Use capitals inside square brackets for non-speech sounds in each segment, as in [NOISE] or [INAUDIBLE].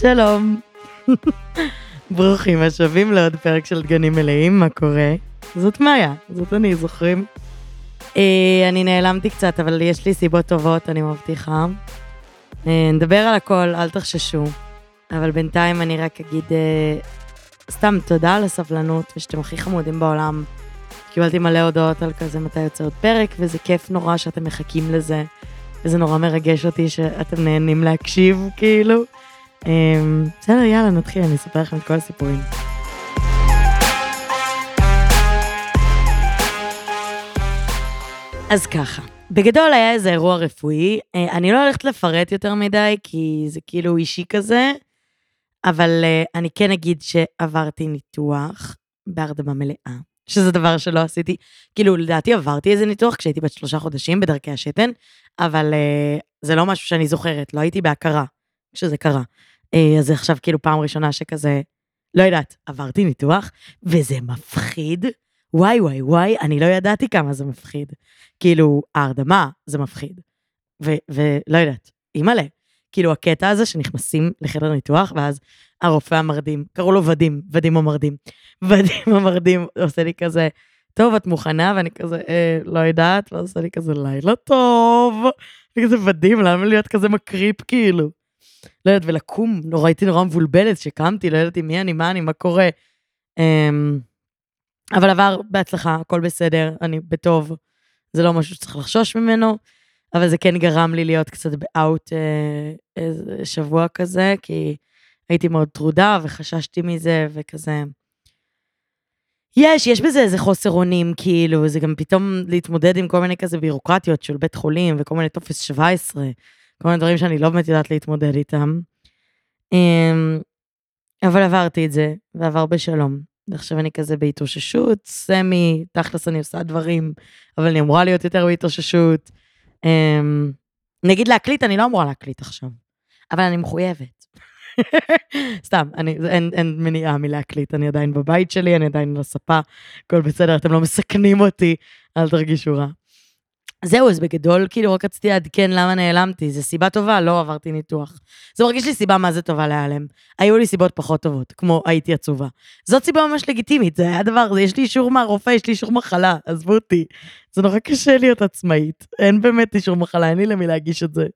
שלום. ברוכים השבים לעוד פרק של דגנים מלאים, מה קורה? זאת מאיה, זאת אני, זוכרים? אה, אני נעלמתי קצת, אבל יש לי סיבות טובות, אני מבטיחה. אה, נדבר על הכל, אל תחששו. אבל בינתיים אני רק אגיד אה, סתם תודה על הסבלנות, ושאתם הכי חמודים בעולם. קיבלתי מלא הודעות על כזה מתי יוצא עוד פרק, וזה כיף נורא שאתם מחכים לזה. וזה נורא מרגש אותי שאתם נהנים להקשיב, כאילו. אמ, בסדר, יאללה, נתחיל, אני אספר לכם את כל הסיפורים. אז ככה, בגדול היה איזה אירוע רפואי, אה, אני לא הולכת לפרט יותר מדי, כי זה כאילו אישי כזה, אבל אה, אני כן אגיד שעברתי ניתוח בהרדמה מלאה, שזה דבר שלא עשיתי, כאילו לדעתי עברתי איזה ניתוח כשהייתי בת שלושה חודשים בדרכי השתן, אבל אה, זה לא משהו שאני זוכרת, לא הייתי בהכרה כשזה קרה. אז זה עכשיו כאילו פעם ראשונה שכזה, לא יודעת, עברתי ניתוח, וזה מפחיד. וואי וואי וואי, אני לא ידעתי כמה זה מפחיד. כאילו, ההרדמה זה מפחיד. ולא יודעת, אימא'לה. כאילו, הקטע הזה שנכנסים לחדר ניתוח, ואז הרופא המרדים, קראו לו ודים, ודים המרדים. ודים המרדים עושה לי כזה, טוב, את מוכנה? ואני כזה, אה, לא יודעת, ואז עושה לי כזה, לילה טוב. אני כזה ודים, למה להיות כזה מקריפ, כאילו? לא יודעת, ולקום, נורא, הייתי נורא מבולבלת, שקמתי, לא ידעתי מי אני, מה אני, מה קורה. אמ, אבל עבר בהצלחה, הכל בסדר, אני בטוב, זה לא משהו שצריך לחשוש ממנו, אבל זה כן גרם לי להיות קצת באאוט אה, איזה שבוע כזה, כי הייתי מאוד טרודה וחששתי מזה וכזה. יש, יש בזה איזה חוסר אונים, כאילו, זה גם פתאום להתמודד עם כל מיני כזה בירוקרטיות של בית חולים וכל מיני טופס 17, כל מיני דברים שאני לא באמת יודעת להתמודד איתם. אמ, אבל עברתי את זה, ועבר בשלום. ועכשיו אני כזה בהתאוששות, סמי, תכלס אני עושה דברים, אבל אני אמורה להיות יותר בהתאוששות. אמ, נגיד להקליט, אני לא אמורה להקליט עכשיו, אבל אני מחויבת. [LAUGHS] סתם, אני, אין, אין מניעה מלהקליט, אני עדיין בבית שלי, אני עדיין על הספה, הכל בסדר, אתם לא מסכנים אותי, אל תרגישו רע. זהו, אז בגדול, כאילו, רק רציתי לעדכן למה נעלמתי. זו סיבה טובה, לא עברתי ניתוח. זה מרגיש לי סיבה מה זה טובה להיעלם. היו לי סיבות פחות טובות, כמו הייתי עצובה. זאת סיבה ממש לגיטימית, זה היה דבר, יש לי אישור מהרופא, יש לי אישור מחלה, עזבו אותי. זה נורא קשה להיות עצמאית. אין באמת אישור מחלה, אין לי למי להגיש את זה.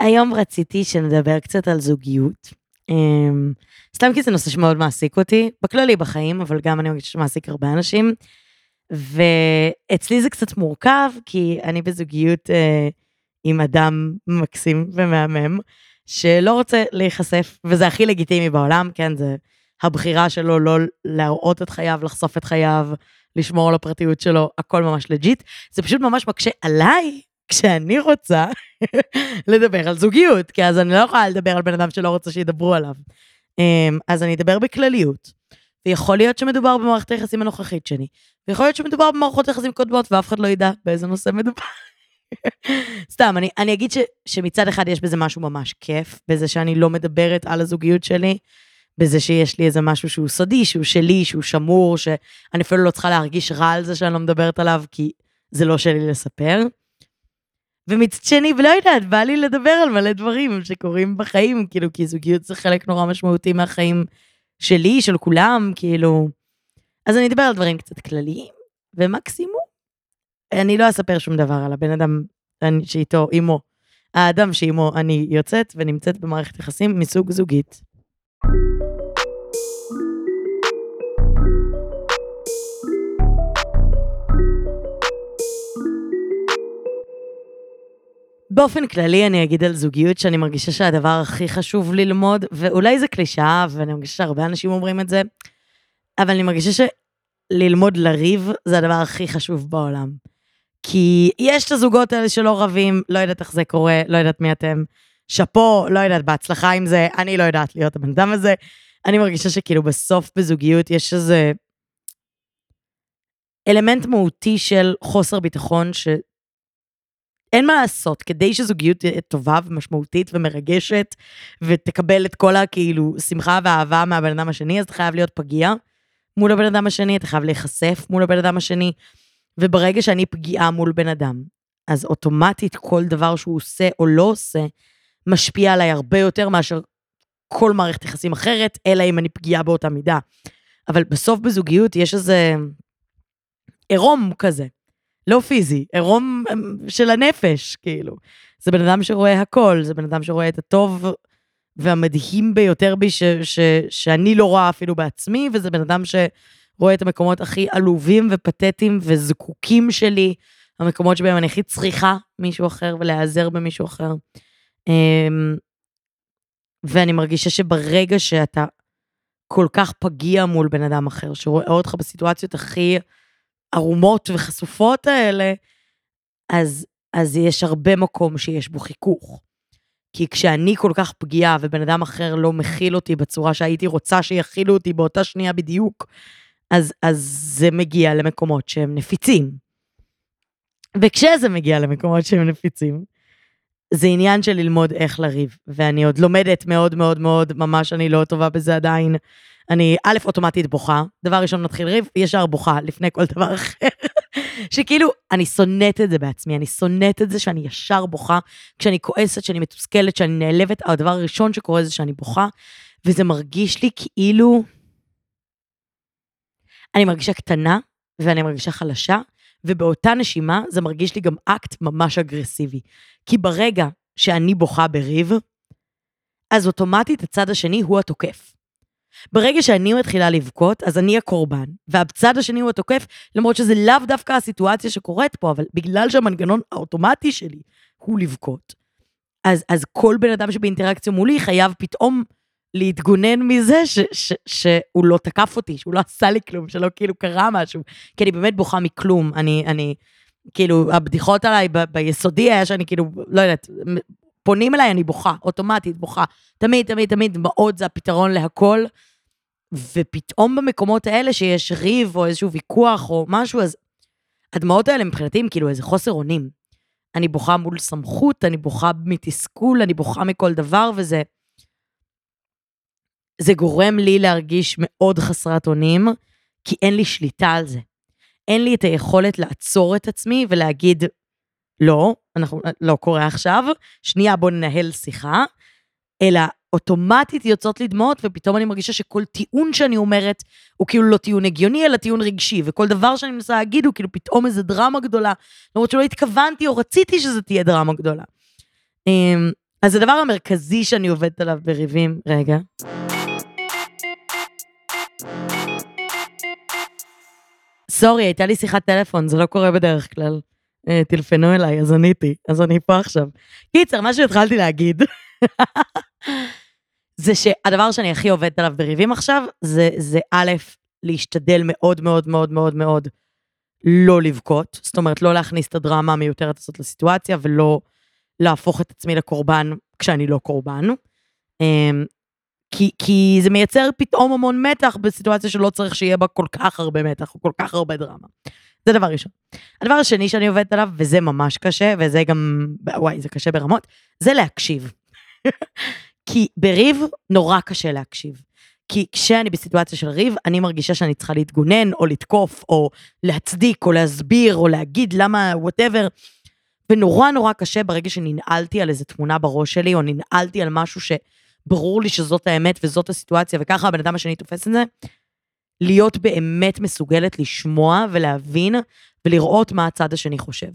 היום רציתי שנדבר קצת על זוגיות. אמ, סתם כי זה נושא שמאוד מעסיק אותי, בכללי בחיים, אבל גם אני מרגישה שמעסיק הרבה אנשים. ואצלי זה קצת מורכב, כי אני בזוגיות אה, עם אדם מקסים ומהמם, שלא רוצה להיחשף, וזה הכי לגיטימי בעולם, כן, זה הבחירה שלו לא להראות את חייו, לחשוף את חייו, לשמור על הפרטיות שלו, הכל ממש לג'יט. זה פשוט ממש מקשה עליי כשאני רוצה לדבר על זוגיות, כי אז אני לא יכולה לדבר על בן אדם שלא רוצה שידברו עליו. אמ, אז אני אדבר בכלליות. ויכול להיות שמדובר במערכת היחסים הנוכחית שלי, ויכול להיות שמדובר במערכות יחסים קודמות ואף אחד לא ידע באיזה נושא מדובר. סתם, אני, אני אגיד ש, שמצד אחד יש בזה משהו ממש כיף, בזה שאני לא מדברת על הזוגיות שלי, בזה שיש לי איזה משהו שהוא סודי, שהוא שלי, שהוא שמור, שאני אפילו לא צריכה להרגיש רע על זה שאני לא מדברת עליו, כי זה לא שלי לספר. ומצד שני, ולא יודעת, בא לי לדבר על מלא דברים שקורים בחיים, כאילו, כי זוגיות זה חלק נורא משמעותי מהחיים שלי, של כולם, כאילו. אז אני אדבר על דברים קצת כלליים, ומקסימום, אני לא אספר שום דבר על הבן אדם שאיתו, אימו, האדם שאימו אני יוצאת ונמצאת במערכת יחסים מסוג זוגית. באופן כללי אני אגיד על זוגיות שאני מרגישה שהדבר הכי חשוב ללמוד, ואולי זה קלישאה, ואני מרגישה שהרבה אנשים אומרים את זה, אבל אני מרגישה שללמוד לריב זה הדבר הכי חשוב בעולם. כי יש את הזוגות האלה שלא רבים, לא יודעת איך זה קורה, לא יודעת מי אתם. שאפו, לא יודעת, בהצלחה עם זה, אני לא יודעת להיות הבן אדם הזה. אני מרגישה שכאילו בסוף בזוגיות יש איזה אלמנט מהותי של חוסר ביטחון, ש... אין מה לעשות, כדי שזוגיות תהיה טובה ומשמעותית ומרגשת, ותקבל את כל הכאילו שמחה ואהבה מהבן אדם השני, אז אתה חייב להיות פגיע מול הבן אדם השני, אתה חייב להיחשף מול הבן אדם השני, וברגע שאני פגיעה מול בן אדם, אז אוטומטית כל דבר שהוא עושה או לא עושה, משפיע עליי הרבה יותר מאשר כל מערכת יחסים אחרת, אלא אם אני פגיעה באותה מידה. אבל בסוף בזוגיות יש איזה עירום כזה, לא פיזי, עירום אמ, של הנפש, כאילו. זה בן אדם שרואה הכל, זה בן אדם שרואה את הטוב והמדהים ביותר בי, ש, ש, שאני לא רואה אפילו בעצמי, וזה בן אדם שרואה את המקומות הכי עלובים ופתטיים וזקוקים שלי, המקומות שבהם אני הכי צריכה מישהו אחר ולהיעזר במישהו אחר. אמ, ואני מרגישה שברגע שאתה כל כך פגיע מול בן אדם אחר, שרואה אותך בסיטואציות הכי ערומות וחשופות האלה, אז, אז יש הרבה מקום שיש בו חיכוך. כי כשאני כל כך פגיעה ובן אדם אחר לא מכיל אותי בצורה שהייתי רוצה שיכילו אותי באותה שנייה בדיוק, אז, אז זה מגיע למקומות שהם נפיצים. וכשזה מגיע למקומות שהם נפיצים, זה עניין של ללמוד איך לריב, ואני עוד לומדת מאוד מאוד מאוד, ממש אני לא טובה בזה עדיין. אני א', אוטומטית בוכה, דבר ראשון מתחיל ריב, ישר בוכה לפני כל דבר אחר. [LAUGHS] שכאילו, אני שונאת את זה בעצמי, אני שונאת את זה שאני ישר בוכה, כשאני כועסת, שאני מתוסכלת, שאני נעלבת, הדבר הראשון שקורה זה שאני בוכה, וזה מרגיש לי כאילו... אני מרגישה קטנה, ואני מרגישה חלשה, ובאותה נשימה זה מרגיש לי גם אקט ממש אגרסיבי. כי ברגע שאני בוכה בריב, אז אוטומטית הצד השני הוא התוקף. ברגע שאני מתחילה לבכות, אז אני הקורבן, והצד השני הוא התוקף, למרות שזה לאו דווקא הסיטואציה שקורית פה, אבל בגלל שהמנגנון האוטומטי שלי הוא לבכות, אז, אז כל בן אדם שבאינטראקציה מולי חייב פתאום להתגונן מזה ש, ש, שהוא לא תקף אותי, שהוא לא עשה לי כלום, שלא כאילו קרה משהו, כי אני באמת בוכה מכלום. אני, אני, כאילו, הבדיחות עליי ב, ביסודי היה שאני כאילו, לא יודעת, פונים אליי, אני בוכה, אוטומטית בוכה. תמיד, תמיד, תמיד, דמעות זה הפתרון להכל. ופתאום במקומות האלה שיש ריב או איזשהו ויכוח או משהו, אז הדמעות האלה מבחינתי הם כאילו איזה חוסר אונים. אני בוכה מול סמכות, אני בוכה מתסכול, אני בוכה מכל דבר, וזה... זה גורם לי להרגיש מאוד חסרת אונים, כי אין לי שליטה על זה. אין לי את היכולת לעצור את עצמי ולהגיד, לא, אנחנו, לא קורה עכשיו, שנייה בוא ננהל שיחה, אלא אוטומטית יוצאות לי דמעות, ופתאום אני מרגישה שכל טיעון שאני אומרת הוא כאילו לא טיעון הגיוני, אלא טיעון רגשי, וכל דבר שאני מנסה להגיד הוא כאילו פתאום איזה דרמה גדולה, למרות שלא התכוונתי או רציתי שזה תהיה דרמה גדולה. אמ, אז הדבר המרכזי שאני עובדת עליו בריבים, רגע. סורי, הייתה לי שיחת טלפון, זה לא קורה בדרך כלל. אה, טלפנו אליי, אז עניתי, אז אני פה עכשיו. קיצר, מה שהתחלתי להגיד, [LAUGHS] זה שהדבר שאני הכי עובדת עליו בריבים עכשיו, זה, זה א', להשתדל מאוד מאוד מאוד מאוד מאוד לא לבכות, זאת אומרת, לא להכניס את הדרמה המיותרת הזאת לסיטואציה, ולא להפוך את עצמי לקורבן כשאני לא קורבן. אמ, כי, כי זה מייצר פתאום המון מתח בסיטואציה שלא צריך שיהיה בה כל כך הרבה מתח, או כל כך הרבה דרמה. זה דבר ראשון. הדבר השני שאני עובדת עליו, וזה ממש קשה, וזה גם, וואי, זה קשה ברמות, זה להקשיב. [LAUGHS] כי בריב נורא קשה להקשיב. כי כשאני בסיטואציה של ריב, אני מרגישה שאני צריכה להתגונן, או לתקוף, או להצדיק, או להסביר, או להגיד למה, whatever. ונורא נורא קשה ברגע שננעלתי על איזה תמונה בראש שלי, או ננעלתי על משהו שברור לי שזאת האמת וזאת הסיטואציה, וככה הבן אדם השני תופס את זה, להיות באמת מסוגלת לשמוע ולהבין ולראות מה הצד השני חושב.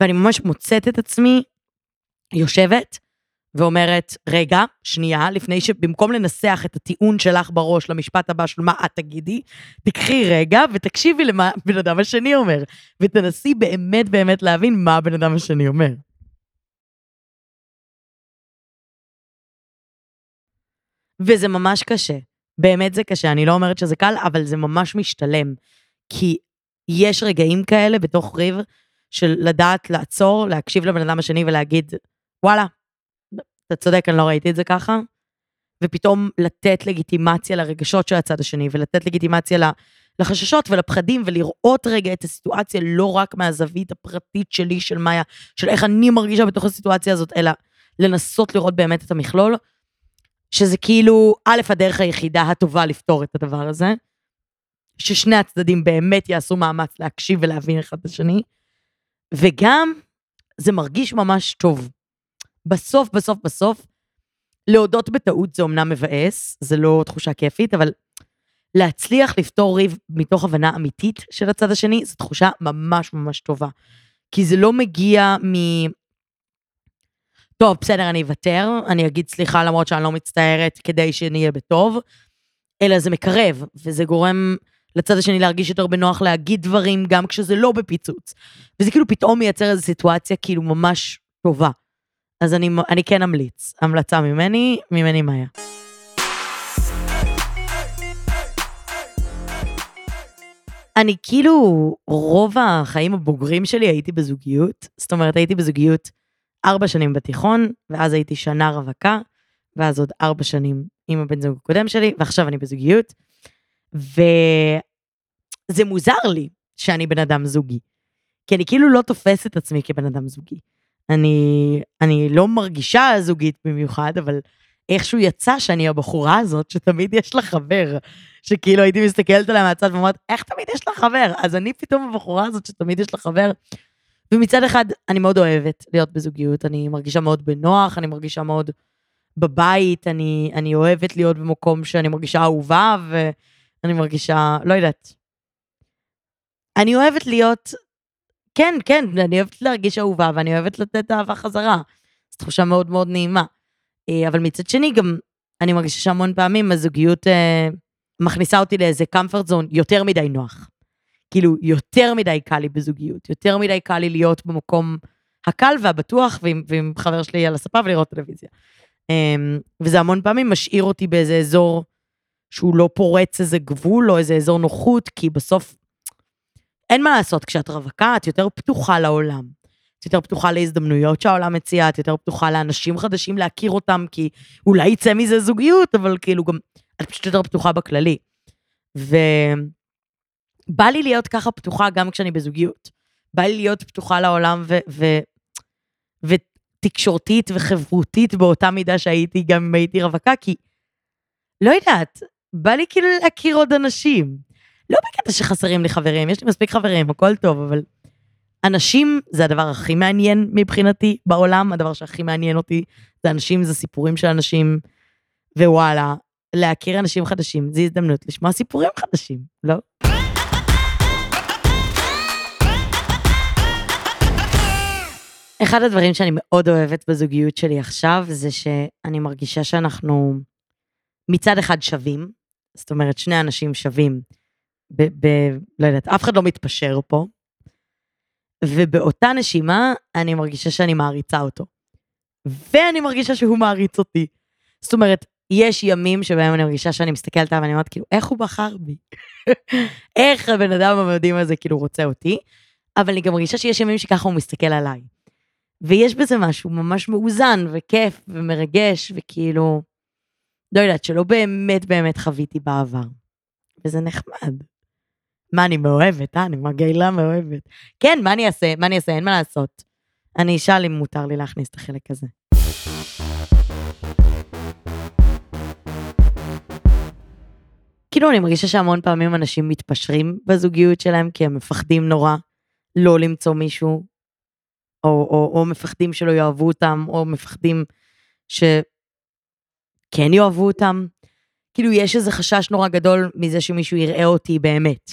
ואני ממש מוצאת את עצמי יושבת ואומרת, רגע, שנייה, לפני שבמקום לנסח את הטיעון שלך בראש למשפט הבא של מה את תגידי, תקחי רגע ותקשיבי למה הבן אדם השני אומר, ותנסי באמת באמת להבין מה הבן אדם השני אומר. וזה ממש קשה. באמת זה קשה, אני לא אומרת שזה קל, אבל זה ממש משתלם. כי יש רגעים כאלה בתוך ריב של לדעת לעצור, להקשיב לבן אדם השני ולהגיד, וואלה, אתה צודק, אני לא ראיתי את זה ככה. ופתאום לתת לגיטימציה לרגשות של הצד השני, ולתת לגיטימציה לחששות ולפחדים, ולראות רגע את הסיטואציה לא רק מהזווית הפרטית שלי, של מאיה, של איך אני מרגישה בתוך הסיטואציה הזאת, אלא לנסות לראות באמת את המכלול. שזה כאילו, א', הדרך היחידה הטובה לפתור את הדבר הזה, ששני הצדדים באמת יעשו מאמץ להקשיב ולהבין אחד את השני, וגם זה מרגיש ממש טוב. בסוף, בסוף, בסוף, להודות בטעות זה אומנם מבאס, זה לא תחושה כיפית, אבל להצליח לפתור ריב מתוך הבנה אמיתית של הצד השני, זו תחושה ממש ממש טובה. כי זה לא מגיע מ... טוב, בסדר, אני אוותר, אני אגיד סליחה למרות שאני לא מצטערת כדי שנהיה בטוב, אלא זה מקרב, וזה גורם לצד השני להרגיש יותר בנוח להגיד דברים גם כשזה לא בפיצוץ. וזה כאילו פתאום מייצר איזו סיטואציה כאילו ממש טובה. אז אני, אני כן אמליץ, המלצה ממני, ממני מאיה. אני כאילו, רוב החיים הבוגרים שלי הייתי בזוגיות, זאת אומרת הייתי בזוגיות ארבע שנים בתיכון, ואז הייתי שנה רווקה, ואז עוד ארבע שנים עם הבן זוג הקודם שלי, ועכשיו אני בזוגיות. וזה מוזר לי שאני בן אדם זוגי, כי אני כאילו לא תופסת את עצמי כבן אדם זוגי. אני, אני לא מרגישה זוגית במיוחד, אבל איכשהו יצא שאני הבחורה הזאת שתמיד יש לה חבר. שכאילו הייתי מסתכלת עליה מהצד ואומרת, איך תמיד יש לה חבר? אז אני פתאום הבחורה הזאת שתמיד יש לה חבר. ומצד אחד, אני מאוד אוהבת להיות בזוגיות, אני מרגישה מאוד בנוח, אני מרגישה מאוד בבית, אני, אני אוהבת להיות במקום שאני מרגישה אהובה, ואני מרגישה, לא יודעת. אני אוהבת להיות, כן, כן, אני אוהבת להרגיש אהובה, ואני אוהבת לתת אהבה חזרה. זו תחושה מאוד מאוד נעימה. אה, אבל מצד שני, גם אני מרגישה שהמון פעמים הזוגיות אה, מכניסה אותי לאיזה comfort zone יותר מדי נוח. כאילו, יותר מדי קל לי בזוגיות, יותר מדי קל לי להיות במקום הקל והבטוח, ועם, ועם חבר שלי על הספה ולראות טלוויזיה. Um, וזה המון פעמים משאיר אותי באיזה אזור שהוא לא פורץ איזה גבול או איזה אזור נוחות, כי בסוף אין מה לעשות, כשאת רווקה את יותר פתוחה לעולם. את יותר פתוחה להזדמנויות שהעולם מציע, את יותר פתוחה לאנשים חדשים להכיר אותם, כי אולי יצא מזה זוגיות, אבל כאילו גם, את פשוט יותר פתוחה בכללי. ובא לי להיות ככה פתוחה גם כשאני בזוגיות. בא לי להיות פתוחה לעולם ו... ו... ותקשורתית וחברותית באותה מידה שהייתי גם אם הייתי רווקה, כי לא יודעת, בא לי כאילו להכיר עוד אנשים. לא בקטע שחסרים לי חברים, יש לי מספיק חברים, הכל טוב, אבל אנשים זה הדבר הכי מעניין מבחינתי בעולם, הדבר שהכי מעניין אותי זה אנשים, זה סיפורים של אנשים, ווואלה, להכיר אנשים חדשים, זו הזדמנות לשמוע סיפורים חדשים, לא? אחד הדברים שאני מאוד אוהבת בזוגיות שלי עכשיו, זה שאני מרגישה שאנחנו מצד אחד שווים, זאת אומרת, שני אנשים שווים, ב... ב לא יודעת, אף אחד לא מתפשר פה, ובאותה נשימה, אני מרגישה שאני מעריצה אותו. ואני מרגישה שהוא מעריץ אותי. זאת אומרת, יש ימים שבהם אני מרגישה שאני מסתכלת עליו ואני אומרת, כאילו, איך הוא בחר בי? [LAUGHS] איך הבן אדם המדהים הזה כאילו רוצה אותי? אבל אני גם מרגישה שיש ימים שככה הוא מסתכל עליי. ויש בזה משהו ממש מאוזן וכיף ומרגש, וכאילו, לא יודעת, שלא באמת באמת חוויתי בעבר. וזה נחמד. מה, אני מאוהבת, אה? אני מגעילה מאוהבת. כן, מה אני אעשה? מה אני אעשה? אין מה לעשות. אני אשאל אם מותר לי להכניס את החלק הזה. כאילו, אני מרגישה שהמון פעמים אנשים מתפשרים בזוגיות שלהם, כי הם מפחדים נורא לא למצוא מישהו, או, או, או מפחדים שלא יאהבו אותם, או מפחדים שכן יאהבו אותם. כאילו, יש איזה חשש נורא גדול מזה שמישהו יראה אותי באמת.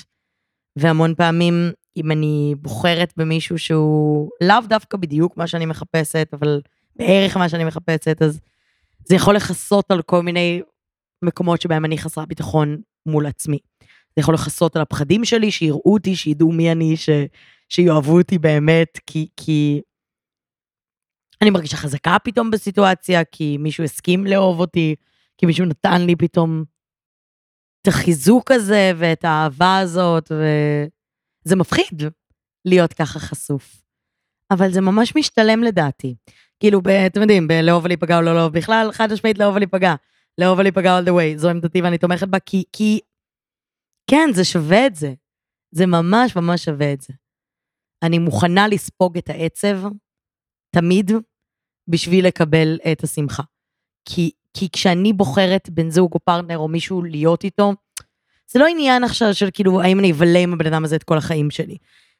והמון פעמים, אם אני בוחרת במישהו שהוא לאו דווקא בדיוק מה שאני מחפשת, אבל בערך מה שאני מחפשת, אז זה יכול לכסות על כל מיני מקומות שבהם אני חסרה ביטחון מול עצמי. זה יכול לכסות על הפחדים שלי, שיראו אותי, שידעו מי אני, ש... שיאהבו אותי באמת, כי, כי אני מרגישה חזקה פתאום בסיטואציה, כי מישהו הסכים לאהוב אותי, כי מישהו נתן לי פתאום את החיזוק הזה ואת האהבה הזאת, וזה מפחיד להיות ככה חשוף. אבל זה ממש משתלם לדעתי. כאילו, ב, אתם יודעים, בלאהוב ולהיפגע או לא לאהוב בכלל, חד משמעית לאהוב ולהיפגע. לאהוב ולהיפגע all the way, זו עמדתי ואני תומכת בה, כי, כי כן, זה שווה את זה. זה ממש ממש שווה את זה. אני מוכנה לספוג את העצב, תמיד, בשביל לקבל את השמחה. כי כי כשאני בוחרת בן זוג או פרטנר או מישהו להיות איתו, זה לא עניין עכשיו של כאילו, האם אני אבלה עם הבן אדם הזה את כל החיים שלי.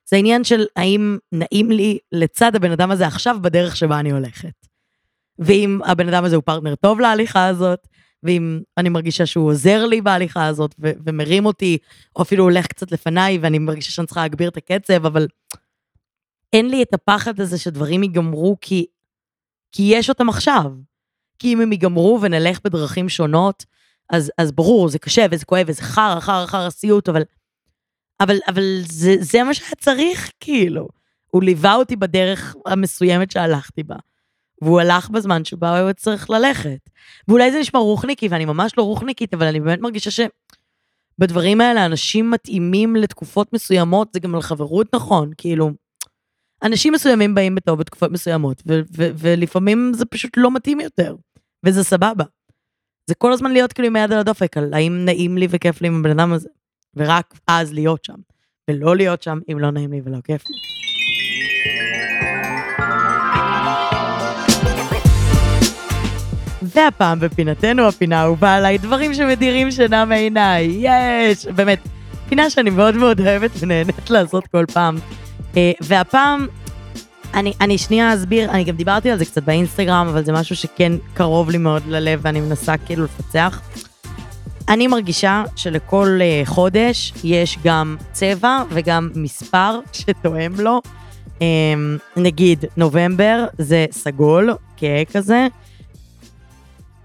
זה העניין של האם נעים לי לצד הבן אדם הזה עכשיו בדרך שבה אני הולכת. ואם הבן אדם הזה הוא פרטנר טוב להליכה הזאת, ואם אני מרגישה שהוא עוזר לי בהליכה הזאת ו- ומרים אותי, או אפילו הולך קצת לפניי ואני מרגישה שאני צריכה להגביר את הקצב, אבל אין לי את הפחד הזה שדברים ייגמרו כי, כי יש אותם עכשיו. כי אם הם ייגמרו ונלך בדרכים שונות, אז, אז ברור, זה קשה וזה כואב וזה חרא, חרא, חרא סיוט, אבל, אבל, אבל זה, זה מה שהיה צריך, כאילו. הוא ליווה אותי בדרך המסוימת שהלכתי בה. והוא הלך בזמן שבה הוא צריך ללכת. ואולי זה נשמע רוחניקי, ואני ממש לא רוחניקית, אבל אני באמת מרגישה שבדברים האלה אנשים מתאימים לתקופות מסוימות, זה גם על חברות נכון, כאילו, אנשים מסוימים באים בטוב בתקופות מסוימות, ו- ו- ולפעמים זה פשוט לא מתאים יותר, וזה סבבה. זה כל הזמן להיות כאילו עם היד על הדופק, על האם נעים לי וכיף לי עם הבן אדם הזה, ורק אז להיות שם, ולא להיות שם אם לא נעים לי ולא כיף לי. והפעם בפינתנו הפינה האהובה עליי, דברים שמדירים שינה מעיניי, יש, באמת, פינה שאני מאוד מאוד אוהבת ונהנית לעשות כל פעם. אה, והפעם, אני, אני שנייה אסביר, אני גם דיברתי על זה קצת באינסטגרם, אבל זה משהו שכן קרוב לי מאוד ללב ואני מנסה כאילו לפצח. אני מרגישה שלכל אה, חודש יש גם צבע וגם מספר [LAUGHS] שתואם לו. אה, נגיד, נובמבר זה סגול, כהה כזה,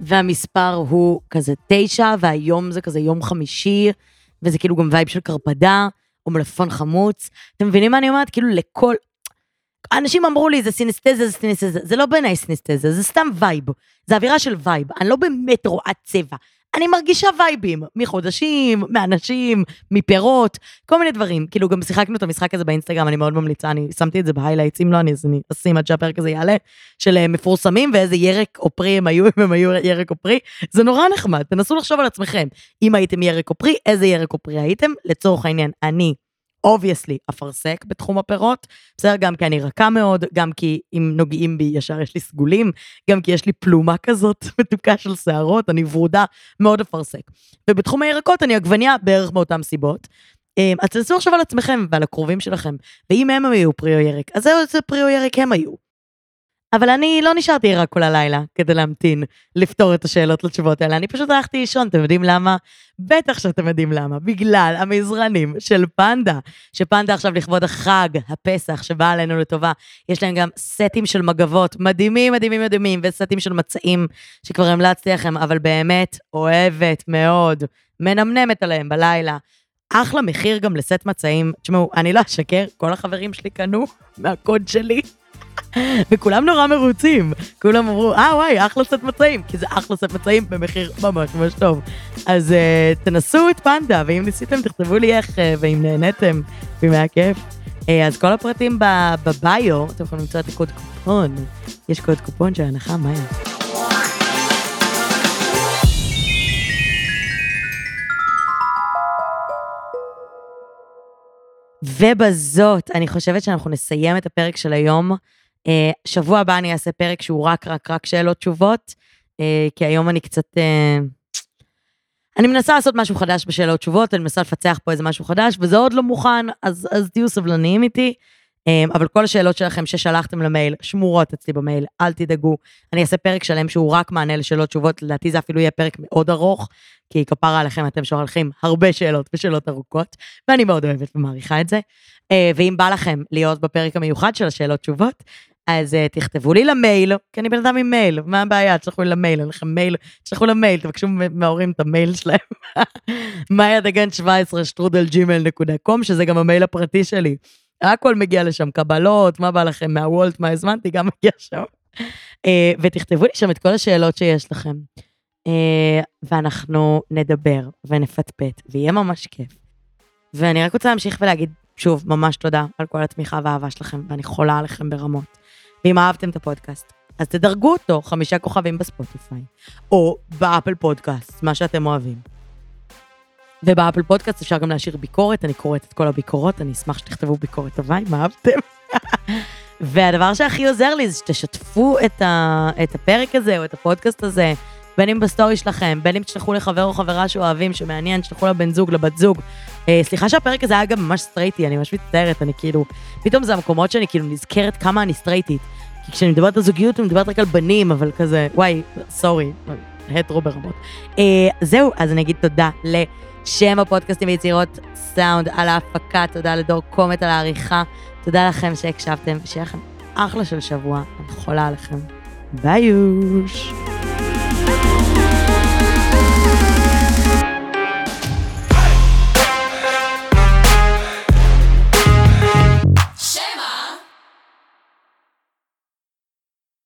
והמספר הוא כזה תשע, והיום זה כזה יום חמישי, וזה כאילו גם vibe של קרפדה, או מלפפון חמוץ. אתם מבינים מה אני אומרת? כאילו לכל... אנשים אמרו לי, זה סינסטזה, זה סינסטזה. זה לא בעיניי סינסטזה, זה סתם vibe. זה אווירה של vibe. אני לא באמת רואה צבע. אני מרגישה וייבים, מחודשים, מאנשים, מפירות, כל מיני דברים. כאילו, גם שיחקנו את המשחק הזה באינסטגרם, אני מאוד ממליצה, אני שמתי את זה ב highlights, אם לא, אני, אני אשים עד שהפרק הזה יעלה, של אה, מפורסמים ואיזה ירק או פרי הם היו, [LAUGHS] אם הם היו ירק או פרי. זה נורא נחמד, תנסו לחשוב על עצמכם. אם הייתם ירק או פרי, איזה ירק או פרי הייתם? לצורך העניין, אני obviously אפרסק בתחום הפירות, בסדר? גם כי אני רכה מאוד, גם כי אם נוגעים בי ישר יש לי סגולים, גם כי יש לי פלומה כזאת [LAUGHS] מתוקה של שערות, אני ורודה, מאוד אפרסק. ובתחום הירקות אני עגבניה בערך מאותן סיבות. אמ, אז תנסו עכשיו על עצמכם ועל הקרובים שלכם, ואם הם היו פרי או ירק, אז איזה פרי או ירק הם היו. אבל אני לא נשארתי ערה כל הלילה כדי להמתין, לפתור את השאלות לתשובות האלה. אני פשוט הלכתי לישון, אתם יודעים למה? בטח שאתם יודעים למה. בגלל המזרנים של פנדה, שפנדה עכשיו לכבוד החג, הפסח, שבא עלינו לטובה, יש להם גם סטים של מגבות מדהימים, מדהימים, מדהימים, וסטים של מצעים, שכבר המלצתי לכם, אבל באמת אוהבת מאוד, מנמנמת עליהם בלילה. אחלה מחיר גם לסט מצעים. תשמעו, אני לא אשקר, כל החברים שלי קנו מהקוד שלי. וכולם נורא מרוצים. כולם אמרו, אה וואי, אחלה סט מצעים, כי זה אחלה סט מצעים במחיר ממש ממש טוב. אז uh, תנסו את פנדה, ואם ניסיתם, תכתבו לי איך, uh, ואם נהניתם, ואם היה כיף. Uh, אז כל הפרטים בביו, אתם יכולים למצוא את הקוד קופון. יש קוד קופון של הנחה, מה היה? ובזאת, אני חושבת שאנחנו נסיים את הפרק של היום. אה, שבוע הבא אני אעשה פרק שהוא רק, רק, רק שאלות תשובות, אה, כי היום אני קצת... אה, אני מנסה לעשות משהו חדש בשאלות תשובות, אני מנסה לפצח פה איזה משהו חדש, וזה עוד לא מוכן, אז, אז תהיו סבלניים איתי. אבל כל השאלות שלכם ששלחתם למייל, שמורות אצלי במייל, אל תדאגו. אני אעשה פרק שלם שהוא רק מענה לשאלות תשובות, לדעתי זה אפילו יהיה פרק מאוד ארוך, כי כפרה עליכם אתם שולחים הרבה שאלות ושאלות ארוכות, ואני מאוד אוהבת ומעריכה את זה. ואם בא לכם להיות בפרק המיוחד של השאלות תשובות, אז אה, תכתבו לי למייל, כי אני בן אדם עם מייל, מה הבעיה? תשלחו לי למייל, אין לכם מייל, תשלחו למייל, תבקשו מההורים את המייל שלהם. מאיה דגן 17 שטרודל ג'ימייל נקודה קום, שזה גם המייל הפרטי שלי. הכל מגיע לשם, קבלות, מה בא לכם מהוולט, מה הזמנתי, גם מגיע שם. Uh, ותכתבו לי שם את כל השאלות שיש לכם. Uh, ואנחנו נדבר ונפטפט, ויהיה ממש כיף. ואני רק רוצה להמשיך ולהגיד שוב, ממש תודה על כל התמיכה והאהבה שלכם, ואני חולה עליכם ברמות. ואם אהבתם את הפודקאסט, אז תדרגו אותו חמישה כוכבים בספוטיפיי, או באפל פודקאסט, מה שאתם אוהבים. ובאפל פודקאסט אפשר גם להשאיר ביקורת, אני קוראת את כל הביקורות, אני אשמח שתכתבו ביקורת טובה אם אהבתם. [LAUGHS] והדבר שהכי עוזר לי זה שתשתפו את, ה, את הפרק הזה או את הפודקאסט הזה בין אם בסטורי שלכם, בין אם תשלחו לחבר או חברה שאוהבים, שמעניין, תשלחו לבן זוג, לבת זוג. אה, סליחה שהפרק הזה היה גם ממש סטרייטי, אני ממש מצטערת, אני כאילו, פתאום זה המקומות שאני כאילו נזכרת כמה אני סטרייטית. כי כשאני מדברת על זוגיות, אני מדברת רק על בנים, אבל כזה, וואי, סורי, הטרו ברמות. אה, זהו, אז אני אגיד תודה לשם הפודקאסטים ויצירות סאונד על ההפקה, תודה לדור קומט על העריכה, תודה לכם שהקשבתם, שיהיה לכם אחלה של שבוע, אני חולה עליכם. ביי יוש.